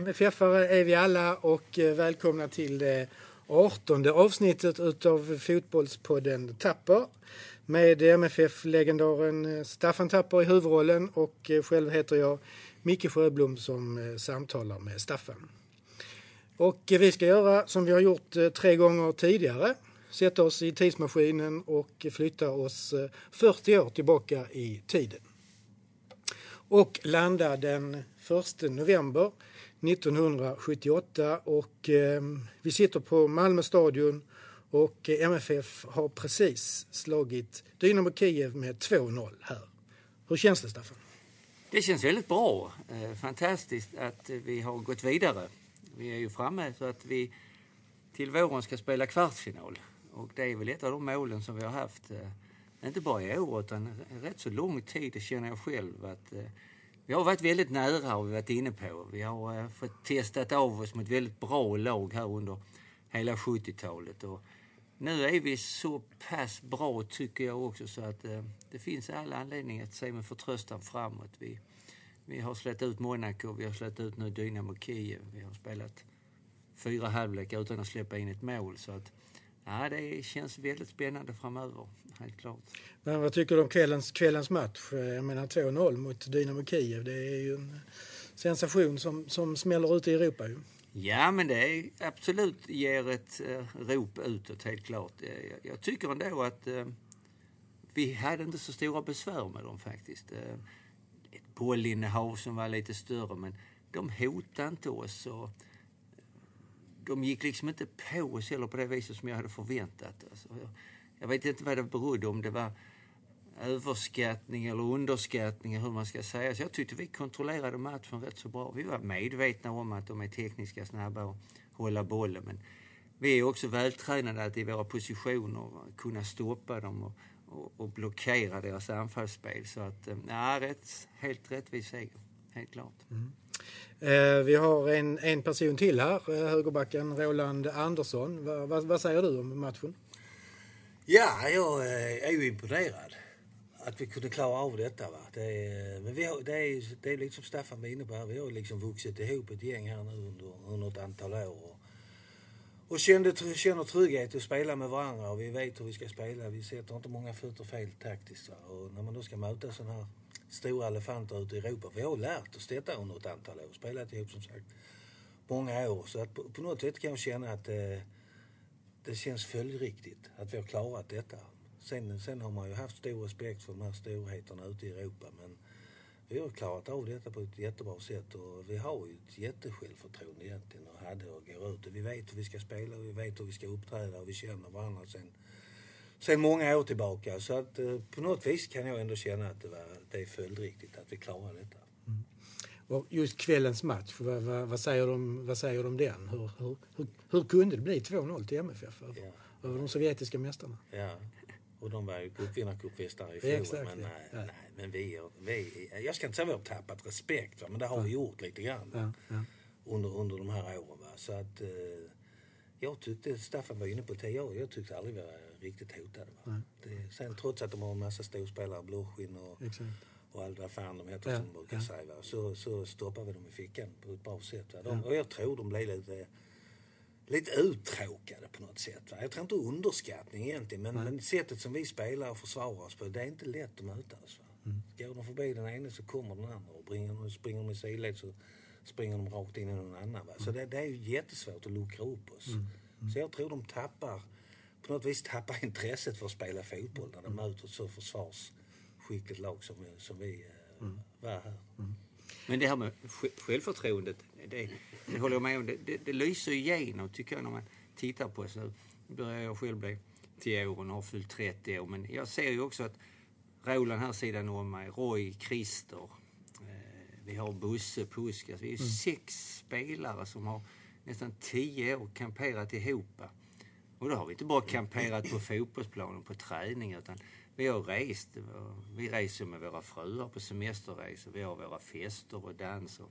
MFF-are är vi alla och eh, välkomna till det 18 avsnittet utav Fotbollspodden Tapper med MFF-legendaren eh, Staffan Tapper i huvudrollen och eh, själv heter jag Micke Sjöblom som samtalar med Staffan. Och vi ska göra som vi har gjort tre gånger tidigare. Sätta oss i tidsmaskinen och flytta oss 40 år tillbaka i tiden. Och landar den 1 november 1978 och eh, vi sitter på Malmö stadion och eh, MFF har precis slagit Dynamo Kiev med 2-0 här. Hur känns det Staffan? Det känns väldigt bra. Eh, fantastiskt att vi har gått vidare. Vi är ju framme så att vi till våren ska spela kvartsfinal. Och det är väl ett av de målen som vi har haft, eh, inte bara i år utan rätt så lång tid, det känner jag själv. att eh, vi har varit väldigt nära har vi varit inne på. Vi har eh, fått testat av oss mot väldigt bra lag här under hela 70-talet. Och nu är vi så pass bra tycker jag också så att eh, det finns alla anledningar att se med förtröstan framåt. Vi, vi har släppt ut Monaco, vi har släppt ut nu Dynamo Kiev. Vi har spelat fyra halvlekar utan att släppa in ett mål. Så att, ja, det känns väldigt spännande framöver, helt klart. Men vad tycker du om kvällens, kvällens match? Jag menar 2-0 mot Dynamo Kiev. Det är ju en sensation som, som smäller ut i Europa ju. Ja, men det är, absolut ger ett uh, rop utåt, helt klart. Jag, jag tycker ändå att uh, vi hade inte så stora besvär med dem faktiskt. Uh, ett bollinnehav som var lite större, men de hotade inte oss. Och, de gick liksom inte på oss heller på det viset som jag hade förväntat. Alltså, jag, jag vet inte vad det berodde om det var överskattning eller underskattning, hur man ska säga. Så jag tyckte vi kontrollerade matchen rätt så bra. Vi var medvetna om att de är tekniska, snabba och hålla bollen. Men vi är också vältränade att i våra positioner kunna stoppa dem och, och, och blockera deras anfallsspel. Så att, eh, ja, rätt, helt rättvis seger. Helt klart. Mm. Eh, vi har en, en person till här, eh, högerbacken Roland Andersson. Va, va, vad säger du om matchen? Ja, jag eh, är ju imponerad att vi kunde klara av detta. Va? Det är, men vi har, det, är, det är liksom Staffan var inne på här, vi har liksom vuxit ihop ett gäng här nu under, under ett antal år. Och, och kände, känner trygghet att spela med varandra och vi vet hur vi ska spela. Vi sätter inte många fötter fel taktiskt. Va? Och när man då ska möta sådana här stora elefanter ute i Europa. Vi har lärt oss detta under ett antal år. Spelat ihop som sagt många år. Så att på, på något sätt kan jag känna att eh, det känns följdriktigt att vi har klarat detta. Sen, sen har man ju haft stor respekt för de här storheterna ute i Europa men vi har klarat av detta på ett jättebra sätt och vi har ju ett jättesjälvförtroende egentligen och hade och går ut och vi vet hur vi ska spela och vi vet hur vi ska uppträda och vi känner varandra sen, sen många år tillbaka. Så att eh, på något vis kan jag ändå känna att det, var, det är följdriktigt att vi klarar detta. Mm. Och just kvällens match, vad, vad, vad, säger de, vad säger de om den? Hur, hur, hur, hur kunde det bli 2-0 till MFF över, ja. över de sovjetiska mästarna? Ja, och de var ju cupvinnarcupmästare i fjol. Exakt, men, nej, ja. nej, men vi, vi, jag ska inte säga att vi har tappat respekt, men det har vi gjort lite grann Under, under de här åren. Va? Så att, eh, jag tyckte, Staffan var inne på det, jag, jag tyckte aldrig vi var riktigt hotade. Va? Det, sen trots att de har en massa storspelare, Blåskinn och Exakt och allt vad fan de heter ja, som brukar ja. säga. Så, så stoppar vi dem i fickan på ett bra sätt. Va? De, ja. Och jag tror de blev lite, lite uttråkade på något sätt. Va? Jag tror inte underskattning egentligen men, men sättet som vi spelar och försvarar oss på, det är inte lätt att möta oss. Va? Mm. Går de förbi den ene så kommer den andra och springer, springer de i sidled så springer de rakt in i någon annan. Va? Så mm. det, det, är ju jättesvårt att luckra upp oss. Mm. Mm. Så jag tror de tappar, på något vis tappar intresset för att spela fotboll när de mm. möter så försvars skickligt lag som, som vi eh, mm. var här. Mm. Men det här med självförtroendet, det, det håller jag med om. Det, det, det lyser igenom tycker jag när man tittar på oss. Nu börjar jag själv bli 10 år och har fyllt 30 år. Men jag ser ju också att Roland här sidan om mig, Roy, Christer, vi har Busse, Puskas. Vi är mm. sex spelare som har nästan 10 år kamperat ihop. Och då har vi inte bara kamperat på fotbollsplanen på träning utan vi har rest. Vi reser med våra fruar på semesterresor. Vi har våra fester och danser.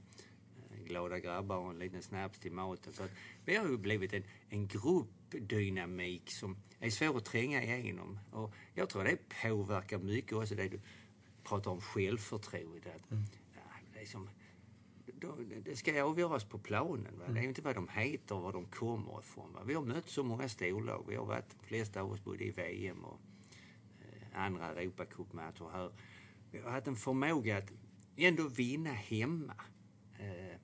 Eh, glada grabbar och en liten snaps till maten. Så vi har ju blivit en, en gruppdynamik som är svår att tränga igenom. Och jag tror det påverkar mycket också det du pratar om självförtroende. Mm. Ja, det ska avgöras på planen. Va? Det är inte vad de heter och var de kommer ifrån. Va? Vi har mött så många storlag. Vi har varit, de flesta av oss både i VM och eh, andra Europacupmatcher här. Vi har haft en förmåga att ändå vinna hemma. Eh,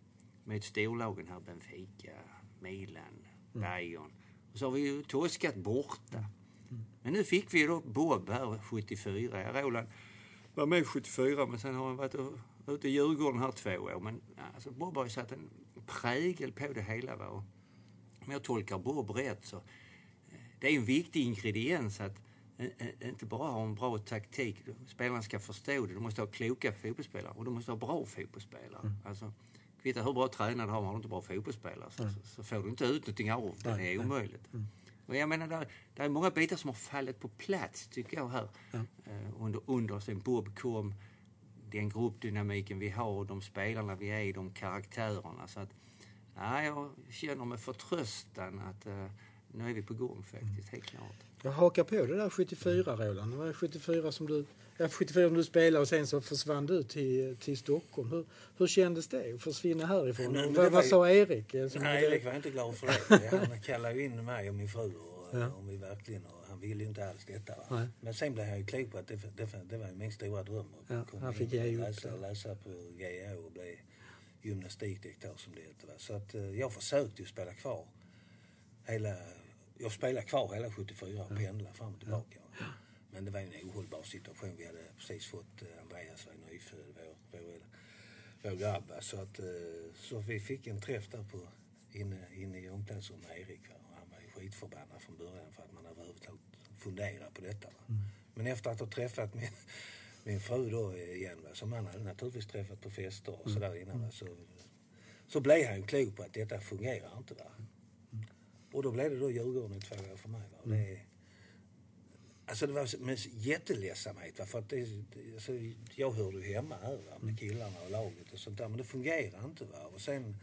med storlagen här, Benfica, Milan, Bayern. Och så har vi ju torskat borta. Men nu fick vi då Bob här 74. Ja, Roland var med 74 men sen har han varit och- ute i Djurgården här två år. Men alltså, Bob har ju satt en prägel på det hela. Va? Och Om jag tolkar Bob rätt så eh, det är en viktig ingrediens att eh, eh, inte bara ha en bra taktik. Spelarna ska förstå det. Du måste ha kloka fotbollsspelare och du måste ha bra fotbollsspelare. Alltså, kvittar hur bra tränare du har, har du inte bra fotbollsspelare så, så, så får du inte ut någonting av det. Det är omöjligt. Och jag menar, där, där är många bitar som har fallit på plats, tycker jag, här. Eh, under, under sen Bob kom, den gruppdynamiken vi har, de spelarna vi är, de karaktärerna. Så att, ja, jag känner med förtröstan att eh, nu är vi på gång faktiskt, helt klart. Jag hakar på det där 74 Roland. Det var 74 som du, ja, 74 som du spelade och sen så försvann du till, till Stockholm. Hur, hur kändes det att försvinna härifrån? Nej, vad vad sa Erik? Nej, hade- Erik var inte glad för det. Han kallade ju in mig och min fru och, Ja. om vi verkligen, han ville ju inte alls detta. Va? Nej. Men sen blev han ju klok på att det, det, det var min stora dröm att Ja, komma fick in och läsa, det. läsa på GH och bli gymnastikdirektör som det hette. Va? Så att eh, jag försökte ju spela kvar hela, jag spelade kvar hela 74 och pendlade fram och tillbaka. va. Men det var en ohållbar situation. Vi hade precis fått eh, Andreas var nyfödd, vår, vår, vår grabb. Så, att, eh, så vi fick en träff där på, inne, inne i omklädningsrummet med Erik. Va? Och han var ju skitförbannad från början för att man överhuvudtaget funderar på detta. Va? Men efter att ha träffat min, min fru då igen, va? som han hade naturligtvis träffat på fester och sådär innan. Va? Så, så blev han ju klok på att detta fungerar inte. Va? Och då blev det då Djurgården i två år för mig. Va? Och det, Alltså det var med jätteledsamhet. Va? För att det, alltså, jag hörde ju hemma här va? med killarna och laget och sånt där. Men det fungerar inte. Va? Och sen,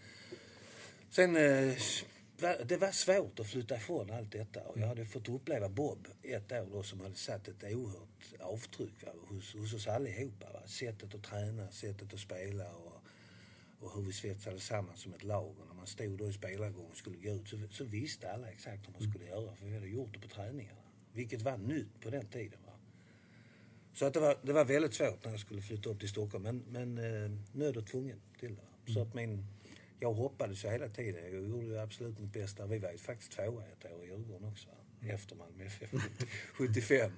sen eh, det var svårt att flytta ifrån allt detta. Och jag hade fått uppleva Bob ett år då som hade satt ett oerhört avtryck va? Hos, hos oss allihopa. Va? Sättet att träna, sättet att spela och, och hur vi svetsade samman som ett lag. Och när man stod då i spelargången och skulle gå ut så, så visste alla exakt hur man skulle göra. För vi hade gjort det på träningarna. Vilket var nytt på den tiden. Va? Så att det, var, det var väldigt svårt när jag skulle flytta upp till Stockholm. Men, men eh, nöd och tvungen till det. va. Så att min, jag hoppades ju hela tiden. Jag gjorde ju absolut mitt bästa. Vi var ju faktiskt tvåa ett år i Djurgården också. Efter Malmö FF 75.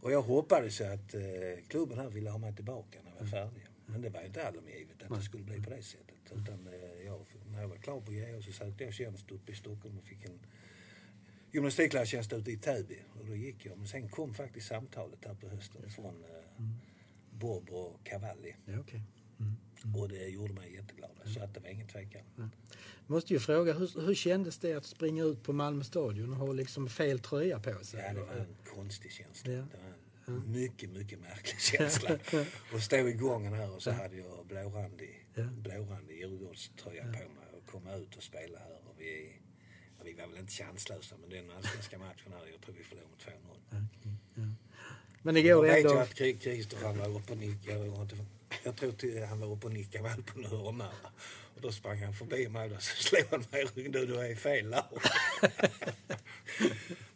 Och jag hoppades ju att eh, klubben här ville ha mig tillbaka när jag var färdig. Men det var ju inte allom givet att det skulle bli på det sättet. Utan eh, jag, när jag var klar på GH så sökte jag tjänst uppe i Stockholm och fick en gymnastiklärartjänst ute i Täby. Och då gick jag. Men sen kom faktiskt samtalet här på hösten från eh, Bob och Cavalli. Ja, okej. Och det gjorde mig jätteglad. Så att det var ingen tvekan. Måste ju fråga, hur, hur kändes det att springa ut på Malmö stadion och ha liksom fel tröja på sig? Ja, det var en konstig känsla. Ja. Det var en mycket, mycket märklig känsla. Att stå i gången här och så hade jag blårandig, Ja. blårandig Djurgårdströja på mig och komma ut och spela här. Och vi, ja, vi var väl inte chanslösa, men den allsvenska matchen här, jag tror vi förlorade med 2-0. Men det Jag går vet ändå... ju att Christer han var uppe och nickade. Jag, jag tror till, han var uppe och nickade väl på en hörna. Och då sprang han förbi mig och så slog han mig i ryggen. Du, är i fel lag.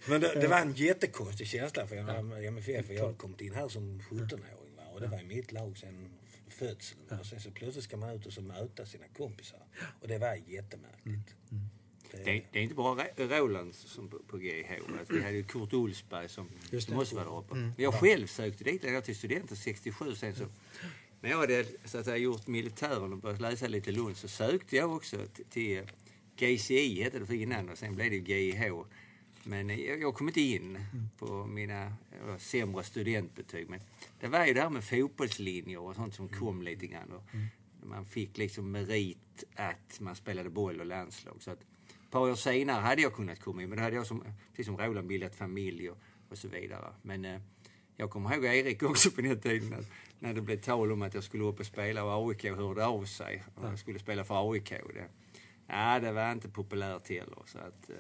Men det, det var en jättekonstig känsla för jag var MFF. Jag hade kommit in här som 17-åring. Va? Och det var i mitt lag sen födseln. Och sen så plötsligt ska man ut och så möta sina kompisar. Och det var jättemärkligt. Det, Det, det är inte bara Ra- Roland som på, på GH. Alltså, vi hade ju Kurt Olsberg som, som också var där uppe. Men jag själv sökte dit redan till studenten 67. Sen så, när jag hade så att säga, gjort militären och börjat läsa lite Lund så sökte jag också till, till GCI hette det för innan och sen blev det GIH. Men eh, jag, jag kom inte in på mina eh, sämre studentbetyg. Men det var ju det här med fotbollslinjer och sånt som kom lite grann. Och Man fick liksom merit att man spelade boll och landslag. Så att, par år senare hade jag kunnat komma in, men då hade jag som, precis som Roland bildat familj och, och så vidare. Men eh, jag kommer ihåg Erik också på den tiden att, när det blev tal om att jag skulle upp och spela och AIK hörde av sig och jag skulle spela för AIK. Det, ja, det var inte populärt heller. Så att, eh,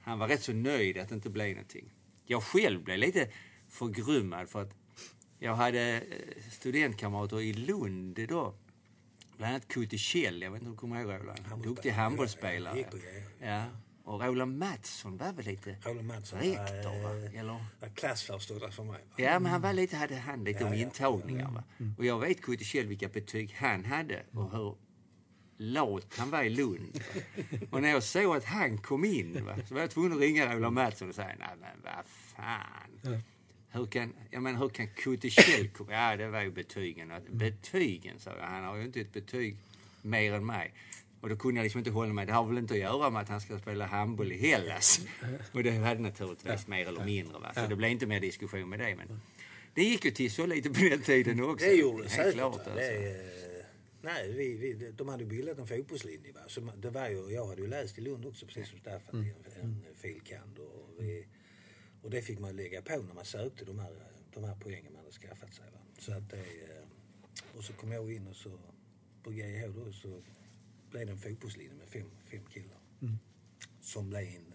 han var rätt så nöjd att det inte blev någonting. Jag själv blev lite förgrymmad för att jag hade eh, studentkamrater i Lund då bland annat Kutte Kjell, jag vet inte om du kommer ihåg Roland? Duktig Ja, handbollsspelare. på grejer. Ja. Och Roland Mattsson var väl lite Roland Mattsson rektor, va? Eller? klassföreståndare för mig. Va? Ja, men han var lite, hade hand lite Ja, om ja. intagningar. Va? Och jag vet Kutte Kjell vilka betyg han hade och hur lat han var i Lund. Och när jag såg att han kom in va, så var jag tvungen att ringa Roland Mattsson och säga, nej men vad fan. Hur kan, jag menar, hur kan komma? Ja, det var ju betygen. Betygen, sa jag. Han har ju inte ett betyg mer än mig. Och då kunde jag liksom inte hålla mig. Det har väl inte att göra med att han ska spela handboll i Hellas. Och det hade naturligtvis mer eller mindre. Va? Så det blev inte mer diskussion med det. Men det gick ju till så lite på den tiden också. Det gjorde det säkert. klart, alltså. det, eh, nej, vi, vi, de hade bildat en fotbollslinje. Va? Så det var ju, jag hade ju läst i Lund också, precis som Staffan, Mm. en, en filkand. Och, vi, och det fick man lägga på när man sökte de här, de här poängen man hade skaffat sig. Va? Så att det, eh, och så kom jag in och så på GIH då så blev det en fotbollslinje med fem, fem killar. Som blev en,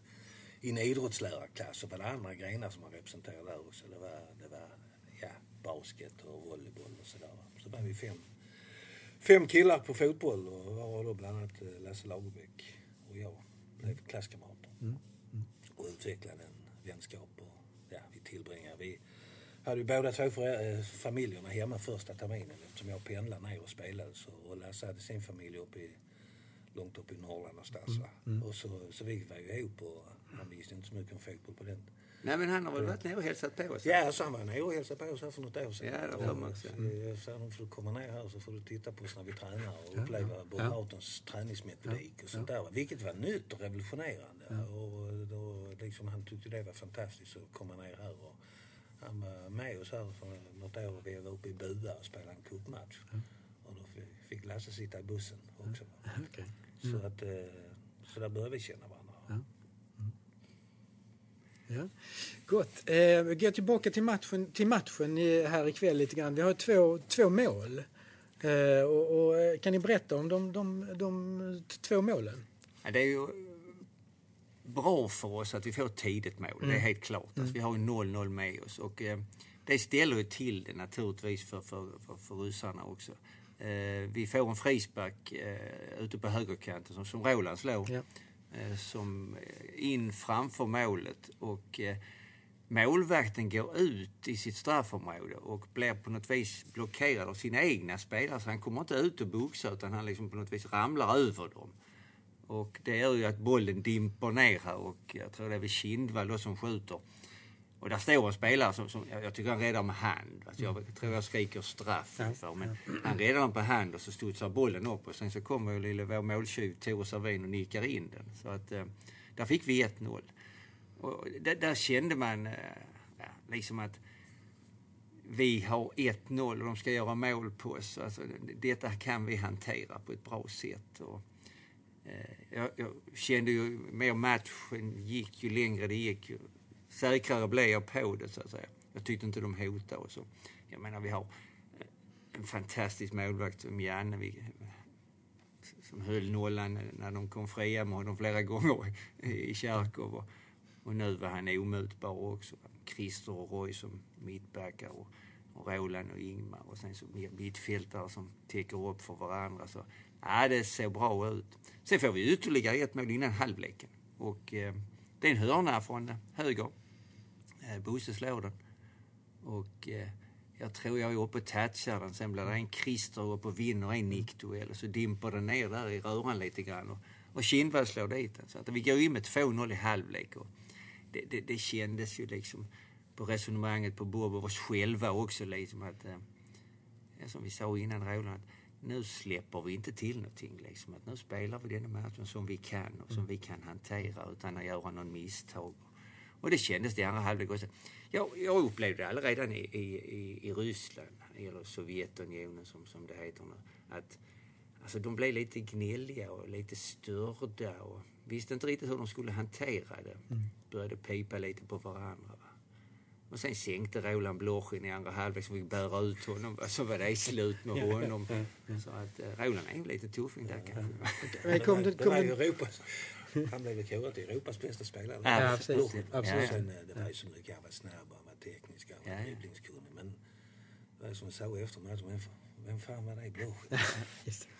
i en idrottslärarklass så var det andra grenar som man representerade där också. Det var, det var ja, basket och volleyboll och sådär. Så var vi fem, fem killar på fotboll och var då bland annat eh, Lasse Lagerbäck och jag blev klasskamrater. Och utvecklade en vänskap och ja, vi tillbringade, vi hade ju båda två för, eh, familjerna hemma första terminen eftersom jag pendlade ner och spelade så, och Lasse hade sin familj uppe i, långt upp i Norrland någonstans. Va? Och så, så vi var ju ihop och han visste inte så mycket om fotboll på den Nej, men han har väl varit nere och hälsat på oss? Ja, så han var nere och hälsade på oss här för något år sedan. Ja, det har man också. Och, eh, Jag sa, nu får du komma ner här så får du titta på oss när vi tränar och uppleva Bob Hautons träningsmetodik och sånt där. Vilket var nytt och revolutionerande. Och då, liksom, han tyckte det var fantastiskt att komma ner här. Och han var med oss här för något år. Vi var uppe i Bua och spelade en cupmatch. Och då fick- Lasse sitta i bussen också. va. Okej. Så, att, eh, så där började vi känna. Ja. Gott. Eh, vi går tillbaka till matchen, till matchen i, här ikväll lite grann. Vi har två, två mål. Eh, och, och, eh, kan ni berätta om de, de, de två målen? Ja, det är ju bra för oss att vi får ett tidigt mål. Det är helt klart. Alltså, vi har ju 0-0 med oss. Och, eh, det ställer ju till det naturligtvis för, för, för, för ryssarna också. Eh, vi får en frispark eh, ute på högerkanten som, som Roland slår. Ja. Eh, som eh, in framför målet. Och eh, målvakten går ut i sitt straffområde och blir på något vis blockerad av sina egna spelare. Så han kommer inte ut och boxar utan han liksom på något vis ramlar över dem. Och det gör ju att bollen dimper ner här och jag tror det är väl Kindvall då som skjuter. Och där står en spelare som, som jag jag tycker han räddar med hand. Alltså jag tror jag skriker straff ungefär. Men han räddar den på hand och så studsar bollen upp och sen så kommer lille vår måltjuv Tore Servin och nickar in den. Så att eh, där fick vi 1-0. Och där, där kände man eh, liksom att vi har 1-0 och de ska göra mål på oss. Alltså, detta kan vi hantera på ett bra sätt. Och, eh, jag, jag kände ju mer matchen gick ju längre det gick. Ju säkrare blev jag på det så att säga. Jag tyckte inte de hotade och så. Jag menar vi har eh, en fantastisk målvakt som Janne. Vi, som höll nollan eh, när de kom fria med honom flera gånger i Charkov. Och, och nu var han omutbar också. Christer och Roy som mittbackar och, och Roland och Ingmar och sen så mittfältare som täcker upp för varandra. Så, ja, det ser bra ut. Sen får vi ytterligare ett mål innan halvleken. Och eh, det är en hörna från eh, höger. Eh, Bosse slår den. Och eh, jag tror jag är uppe och touchar den. Sen blir det en Christer upp och vinner en nickduell. Och så dimper den ner där i röran lite grann. Och, och Kindvall slår dit den. Så att vi går in med 2-0 i halvlek. Och det, det, det kändes ju liksom på resonemanget på Bob och oss själva också liksom att, eh, som vi sa innan Roland, nu släpper vi inte till någonting. Liksom. Att nu spelar vi den matchen som vi kan och som vi kan hantera utan att göra någon misstag. Och det kändes det i andra halvlek också. Jag, jag upplevde det redan i, i, i, Ryssland, eller Sovjetunionen som, som det heter nu, att alltså, de blev lite gnälliga och lite störda och visste inte riktigt hur de skulle hantera det. Började pipa lite på varandra. Va? Och sen sänkte Roland Blochin i andra halvlek så vi bära ut honom. Så var det slut med honom. Så att eh, Roland är en liten tuffing där kanske. Kom det, det kom var ju det, Europas, han blev väl korad till Europas bästa spelare. Ja, Ja. Absolut. Och Sen, eh, det var ju så mycket, han var snabb, han var teknisk, han var Ja, ja. dribblingskunnig. Men det var som jag sa efter matchen, men Vem fan var det i blå?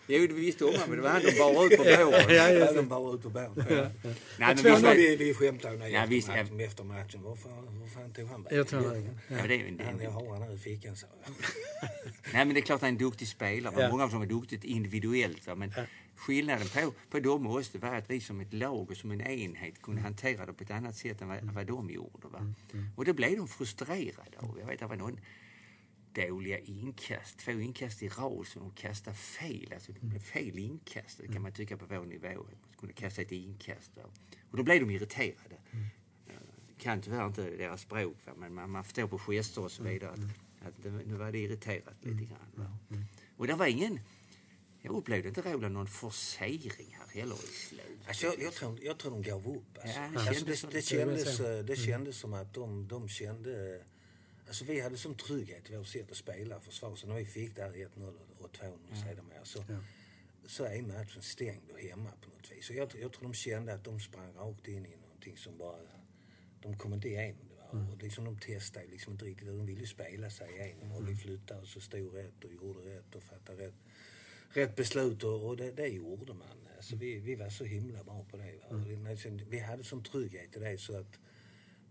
Jo, det visste om men det var han de bar ut på båren. Ja, Ja, de bara ut på banan. Nej, men två visst, Så var- vi, vi skämtade nu Ja, efter, matchen, efter matchen. Vad fan, vad fan tog han bilen? det. ja, det är en Han, jag har han i fickan så. Nej, men det är klart han är en duktig spelare. Ja. Många som är duktigt individuellt. Men skillnaden på, på dem och det var att vi som ett lag och som en enhet kunde hantera det på ett annat sätt än vad, vad de gjorde. Va? Och det blev de frustrerade av. Jag vet, det var någon dåliga inkast, två inkast i rad som de kastade fel. Alltså det blev fel inkast. Det kan man tycka på vår nivå. Att man kunde kasta ett inkast. va. Och då blev de irriterade. kan tyvärr inte deras språk, va? men man, man förstår på gester och så vidare att, att det, nu var det irriterat lite grann. Va? Och det var ingen, jag upplevde inte Roland någon forcering här heller i slutet. Alltså, jag, jag, tror, jag tror de gav upp. Alltså. Ja, det alltså, kändes det, som- det, det vill jag kändes, säga. eh, det kändes som att de, de kände... Alltså vi hade som trygghet i vårt sätt att spela försvar. Så när vi fick där 1-0 och 2-0 sedermera så, så är matchen stängd och hemma på något vis. Så jag, jag tror de kände att de sprang rakt in i någonting som bara... De kom inte igenom det. Va? Och liksom de testade liksom inte riktigt. De ville ju spela sig igenom och vi flyttade och så stod rätt och gjorde rätt och fattade rätt rätt beslut och, och det, det gjorde man. Alltså vi, vi var så himla bra på det. Alltså, vi hade som trygghet i det så att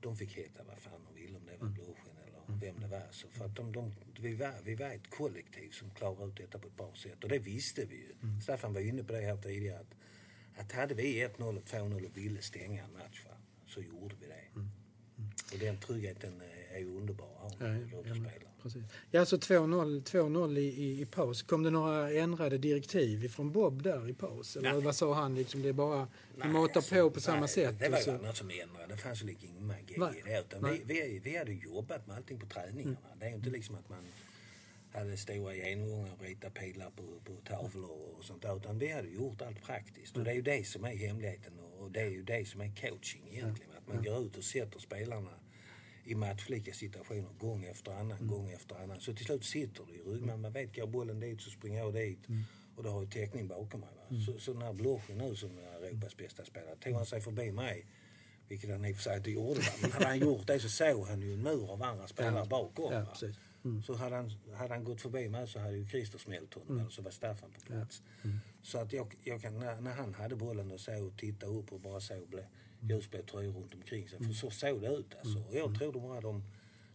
de fick heta vad fan de ville om det var Blåsken eller vem det var. Så för att de, de, vi, var, vi var ett kollektiv som klarade ut detta på ett bra sätt och det visste vi ju. Staffan var inne på det här tidigare att, att hade vi 1-0 och 2-0 och ville stänga en match va, så gjorde vi det. Och den tryggheten är ju underbar att ha när ja. Precis. Ja, alltså 2-0 2-0 i, i, i paus. Kom det några ändrade direktiv från Bob där i paus? Eller Nej. vad sa han? Liksom, det är bara vi matar alltså, på på samma nej, sätt. Det var ju så. något som ändrade. Det fanns ju liksom ingen magi i det. Utan vi, vi, vi hade jobbat med allting på träningarna. Det är ju inte liksom att man hade stora genomgångar och rita pilar på, på tavlor och sånt där. Utan vi hade gjort allt praktiskt. Och det är ju det som är hemligheten och, och det är ju det som är coaching egentligen. Att man går ut och sätter spelarna i matchlika situationer gång efter annan, gång efter annan. Så till slut sitter det i ryggen. Man vet, går bollen dit så springer jag dit. Och då har jag täckning bakom mig. Va? Så, så när Blåsjö nu som är Europas bästa spelare, tog han sig förbi mig, vilket han i och för sig inte gjorde. Men hade han gjort det så såg han ju en mur av andra spelare Ja. bakom. Ja, precis. Så hade han, hade han gått förbi mig så hade ju Christer smält honom eller så var Staffan på plats. Så att jag, jag kan, när, när han hade bollen och och tittade upp och bara såg ljusblå runt omkring sig. För så såg det ut alltså. Och jag tror de bara de,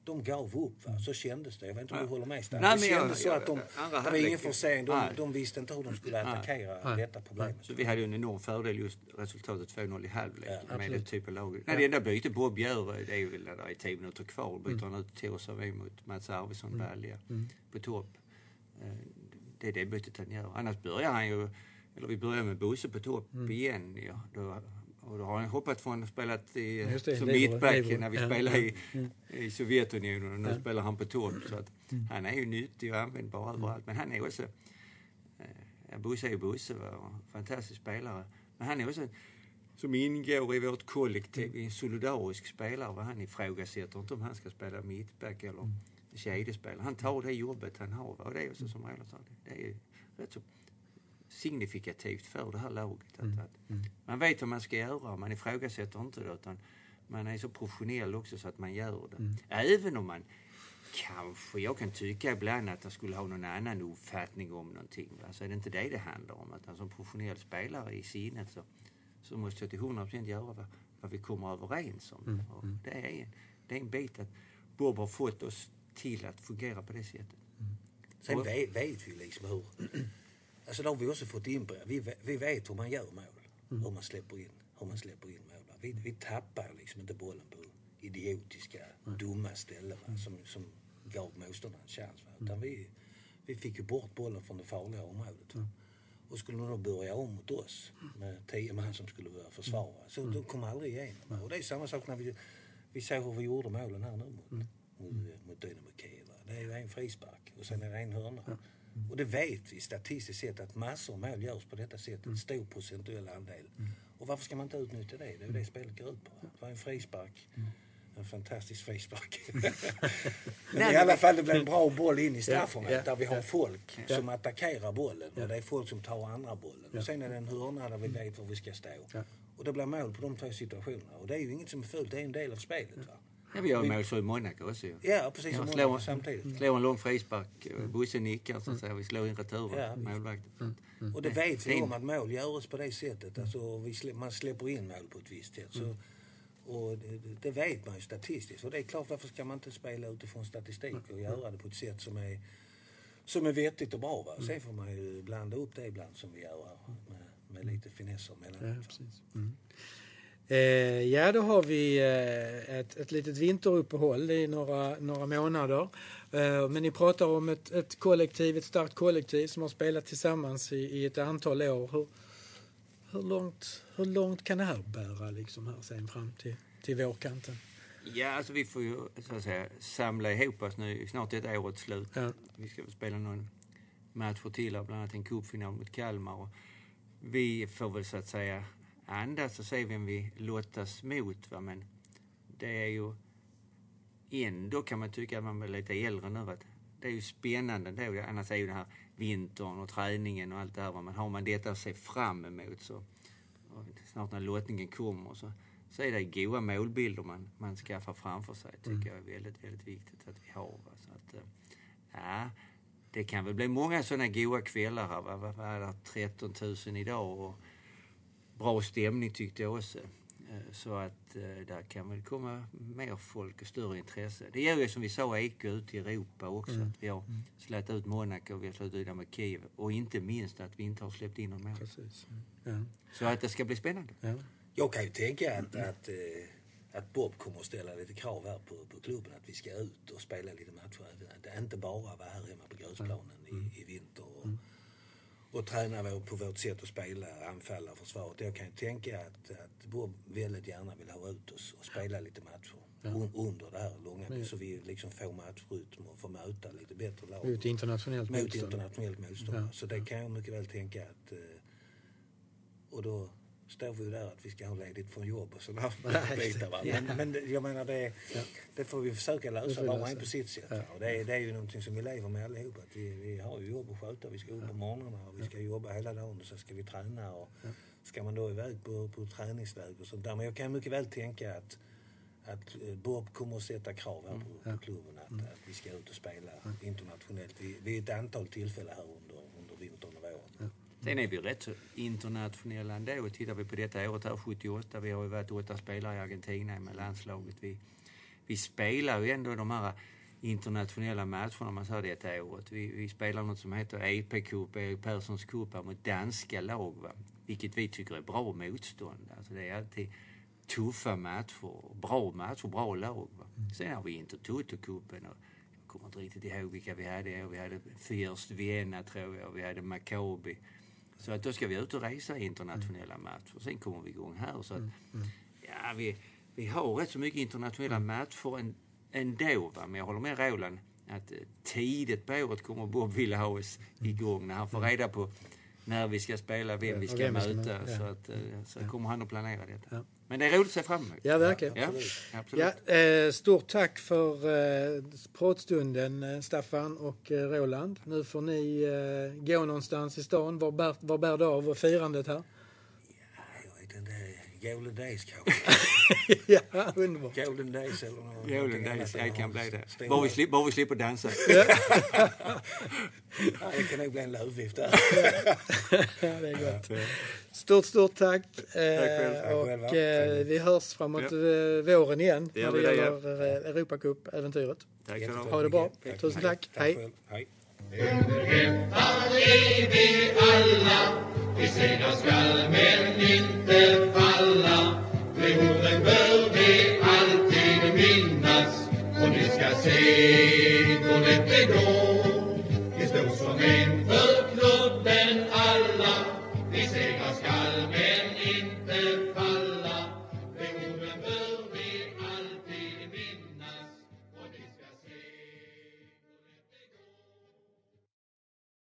de gav upp. Va? Så kändes det. Jag vet inte om du håller med. Nej, Det men jag- kändes så att de, andra det var ingen forcering. De, de visste inte hur de skulle attackera Nej. detta problemet. Så vi hade ju en enorm fördel just resultatet 2-0 i halvlek Ja, med det typ av lag. Nej, det enda bytet Bob gör det är väl när det är 10 minuter kvar. Byter han ut Torsavy mot Mats Arvidsson Balja på topp. Eh, Det är det bytet han gör. Annars börjar han ju, eller vi börjar med Bosse på topp igen. Ja. Då, och då har han hoppat från att spela i, Just det, som mittback när vi Ja, spelade ja. i, i Sovjetunionen och nu spelar han på topp. Så att han är ju nyttig och användbar överallt. Men han är också Ja, Bosse är ju Bosse, fantastisk spelare. Men han är också som ingår i vårt kollektiv, en solidarisk spelare. Va? Han ifrågasätter inte om han ska spela mittback eller kedjespelare. Han tar det jobbet han har. Va? Och det är också som Roland sa, det är ju rätt så signifikativt för det här laget. Att, att man vet vad man ska göra, man ifrågasätter inte det utan man är så professionell också så att man gör det. Även om man Kanske. Jag kan tycka ibland att jag skulle ha någon annan uppfattning om någonting. Va? Så är det inte det det handlar om. Utan som professionell spelare i sinnet så, så måste jag till 100% göra vad, vad vi kommer överens om. Och det, är en, det är en bit att Bob har fått oss till att fungera på det sättet. Sen Och- vet, vet vi liksom hur... Alltså det har vi också fått in på. Vi, vi vet hur man gör mål. Hur man släpper in, hur man släpper in mål. Vi, vi tappar liksom inte bollen på idiotiska, dumma ställen va, som, som gav motståndaren en chans. Va. Utan vi, vi fick ju bort bollen från det farliga området. Va. Och skulle de då börja om mot oss med tio man som skulle börja försvara. Så de kom aldrig igenom. Och det är samma sak när vi, vi såg hur vi gjorde målen här nu mot, mot, mot Dynamo Kiev. Det är ju en frispark och sen är det en hörna. Och det vet vi statistiskt sett att massor av mål görs på detta sätt. En stor procentuell andel. Och varför ska man inte utnyttja det? Det är ju det spelet går ut på. Det var en frispark. En fantastisk frispark. Men i alla fall det blir en bra boll in i straffområdet Ja, där vi har folk som attackerar bollen. Och det är folk som tar andra bollen. Och sen är det en hörna där vi vet var vi ska stå. Och det blir mål på de två situationerna. Och det är ju inget som är fult, det är en del av spelet. Va? Ja, vi gör mål så i Monaco också. Ja, precis Ja, som slår- Monaco samtidigt. Slår en lång frispark, eh, Bosse nickar så att säga. Vi slår in returen, Ja, målvakten. Och det vet vi om att mål görs på det sättet. Alltså, vi slä, man släpper in mål på ett visst sätt. Så, och det, det- vet man ju statistiskt. Och det är klart, varför ska man inte spela utifrån statistik och göra det på ett sätt som är, som är vettigt och bra. Va? Sen får man ju blanda upp det ibland som vi gör här med, med lite finesser Ja, emellanåt. precis. Eh, ja, då har vi eh, ett, ett litet vinteruppehåll i några, några månader. Eh, men ni pratar om ett, ett kollektiv, ett starkt kollektiv som har spelat tillsammans i, i ett antal år. Hur, hur, långt, hur långt kan det här bära liksom här sen fram till, till vårkanten? Ja, alltså vi får ju så att säga, samla ihop oss nu. Snart är ett årets slut. Ja. Vi ska spela någon match till, bland annat en cupfinal mot Kalmar. Och vi får väl så att säga andas och se vem vi lottas mot. Va? Men det är ju ändå kan man tycka att man är lite äldre nu. Att det är ju spännande då. Annars är ju den här vintern och träningen och allt det här. va. Men har man detta att se fram emot så snart när lottningen kommer så, så är det goda målbilder man, man skaffar framför sig. tycker jag är väldigt, väldigt viktigt att vi har. Va? Så att, eh, ja, det kan väl bli många sådana goda kvällar här. Va? Vad är det? 13 000 idag och bra stämning tyckte jag också. Eh, Så att eh, där kan väl komma mer folk och större intresse. Det gör ju som vi sa Eko ute i Europa också. Att vi har släppt ut Monaco, vi har släppt ut med Kiev och inte minst att vi inte har släppt in någon mer. Precis. Ja. Så att det ska bli spännande. Ja. Jag kan ju tänka att, att, eh, att Bob kommer att ställa lite krav här på, på klubben att vi ska ut och spela lite matcher. Att det inte bara vara här hemma på grusplanen i, i vinter och, och träna vår, på vårt sätt att spela, anfalla försvaret. Jag kan ju tänka att, att Bob väldigt gärna vill ha ut oss och spela lite matcher un, under det här långa så vi liksom får matchrytm och får möta lite bättre lag Mot internationellt mot motstånd. internationellt motstånd. Ja. Så det kan jag mycket väl tänka att... eh, Och då står vi ju där att vi ska ha ledigt från jobb och sådana bitar. Va? Men, men jag menar det, det får vi försöka lösa var och en på sitt sätt. Ja. Och det, är, det är ju någonting som vi lever med allihopa. Att vi, vi har ju jobb att sköta. Vi ska upp på morgnarna och vi ska jobba hela dagen och så ska vi träna. Och Ska man då iväg på, på träningsväg och sånt där. Men jag kan mycket väl tänka att att eh, Bob kommer att sätta krav här på, på klubben att, att vi ska ut och spela internationellt vid, vid ett antal tillfällen här under. Sen är vi rätt så internationella ändå. Tittar vi på detta året här, 78, vi har ju varit åtta spelare i Argentina med landslaget. Vi, vi spelar ju ändå de här internationella matcherna, man sa detta året. Vi, vi spelar något som heter EP-cup, Erik Perssons cup, mot danska lag. Va? Vilket vi tycker är bra motstånd. Alltså det är alltid tuffa matcher, bra matcher, bra lag. Va? Sen har vi Intertoto-cupen och jag kommer inte riktigt ihåg vilka vi hade. Vi hade Fürst Vienna tror jag, vi hade Maccabi. Så att då ska vi ut och resa i internationella matcher. Sen kommer vi igång här. Så att, ja, vi, vi har rätt så mycket internationella matcher än- ändå. Va? Men jag håller med Roland att eh, tidigt på året kommer Bob vilja ha oss igång när han får reda på när vi ska spela, vem Ja, vi ska vem vi ska möta. möta, ja. Så, att, eh, så kommer han att planera detta. Ja. Men det är roligt att se fram emot. Ja, verkligen. Ja, absolut. Ja, eh, stort tack för eh, pratstunden eh, Staffan och eh, Roland. Nu får ni gå någonstans i stan. Var bär, var bär det av firandet här? Jag vet inte, Golden Days kanske? ja, underbart. Golden Days eller något, Golden någonting Days, annat. det kan bli det. Stora- Bara vi, slipper, bara vi slipper dansa. Ja, det kan nog bli en lövvift där. Ja, det är gott. Stort, stort tack. Eh, själv. Tack och själva. eh, vi hörs framåt Ja. eh, våren igen Det gör när det vi det, gäller eh, Europacup-äventyret. Tack ska du ha. Ha det bra. Tack. Tusen tack. Hej. själv. Hej. är vi alla Vi segrar skall men inte falla de orden bör vi alltid minnas. Och ni ska se hur lätt det går Det står som en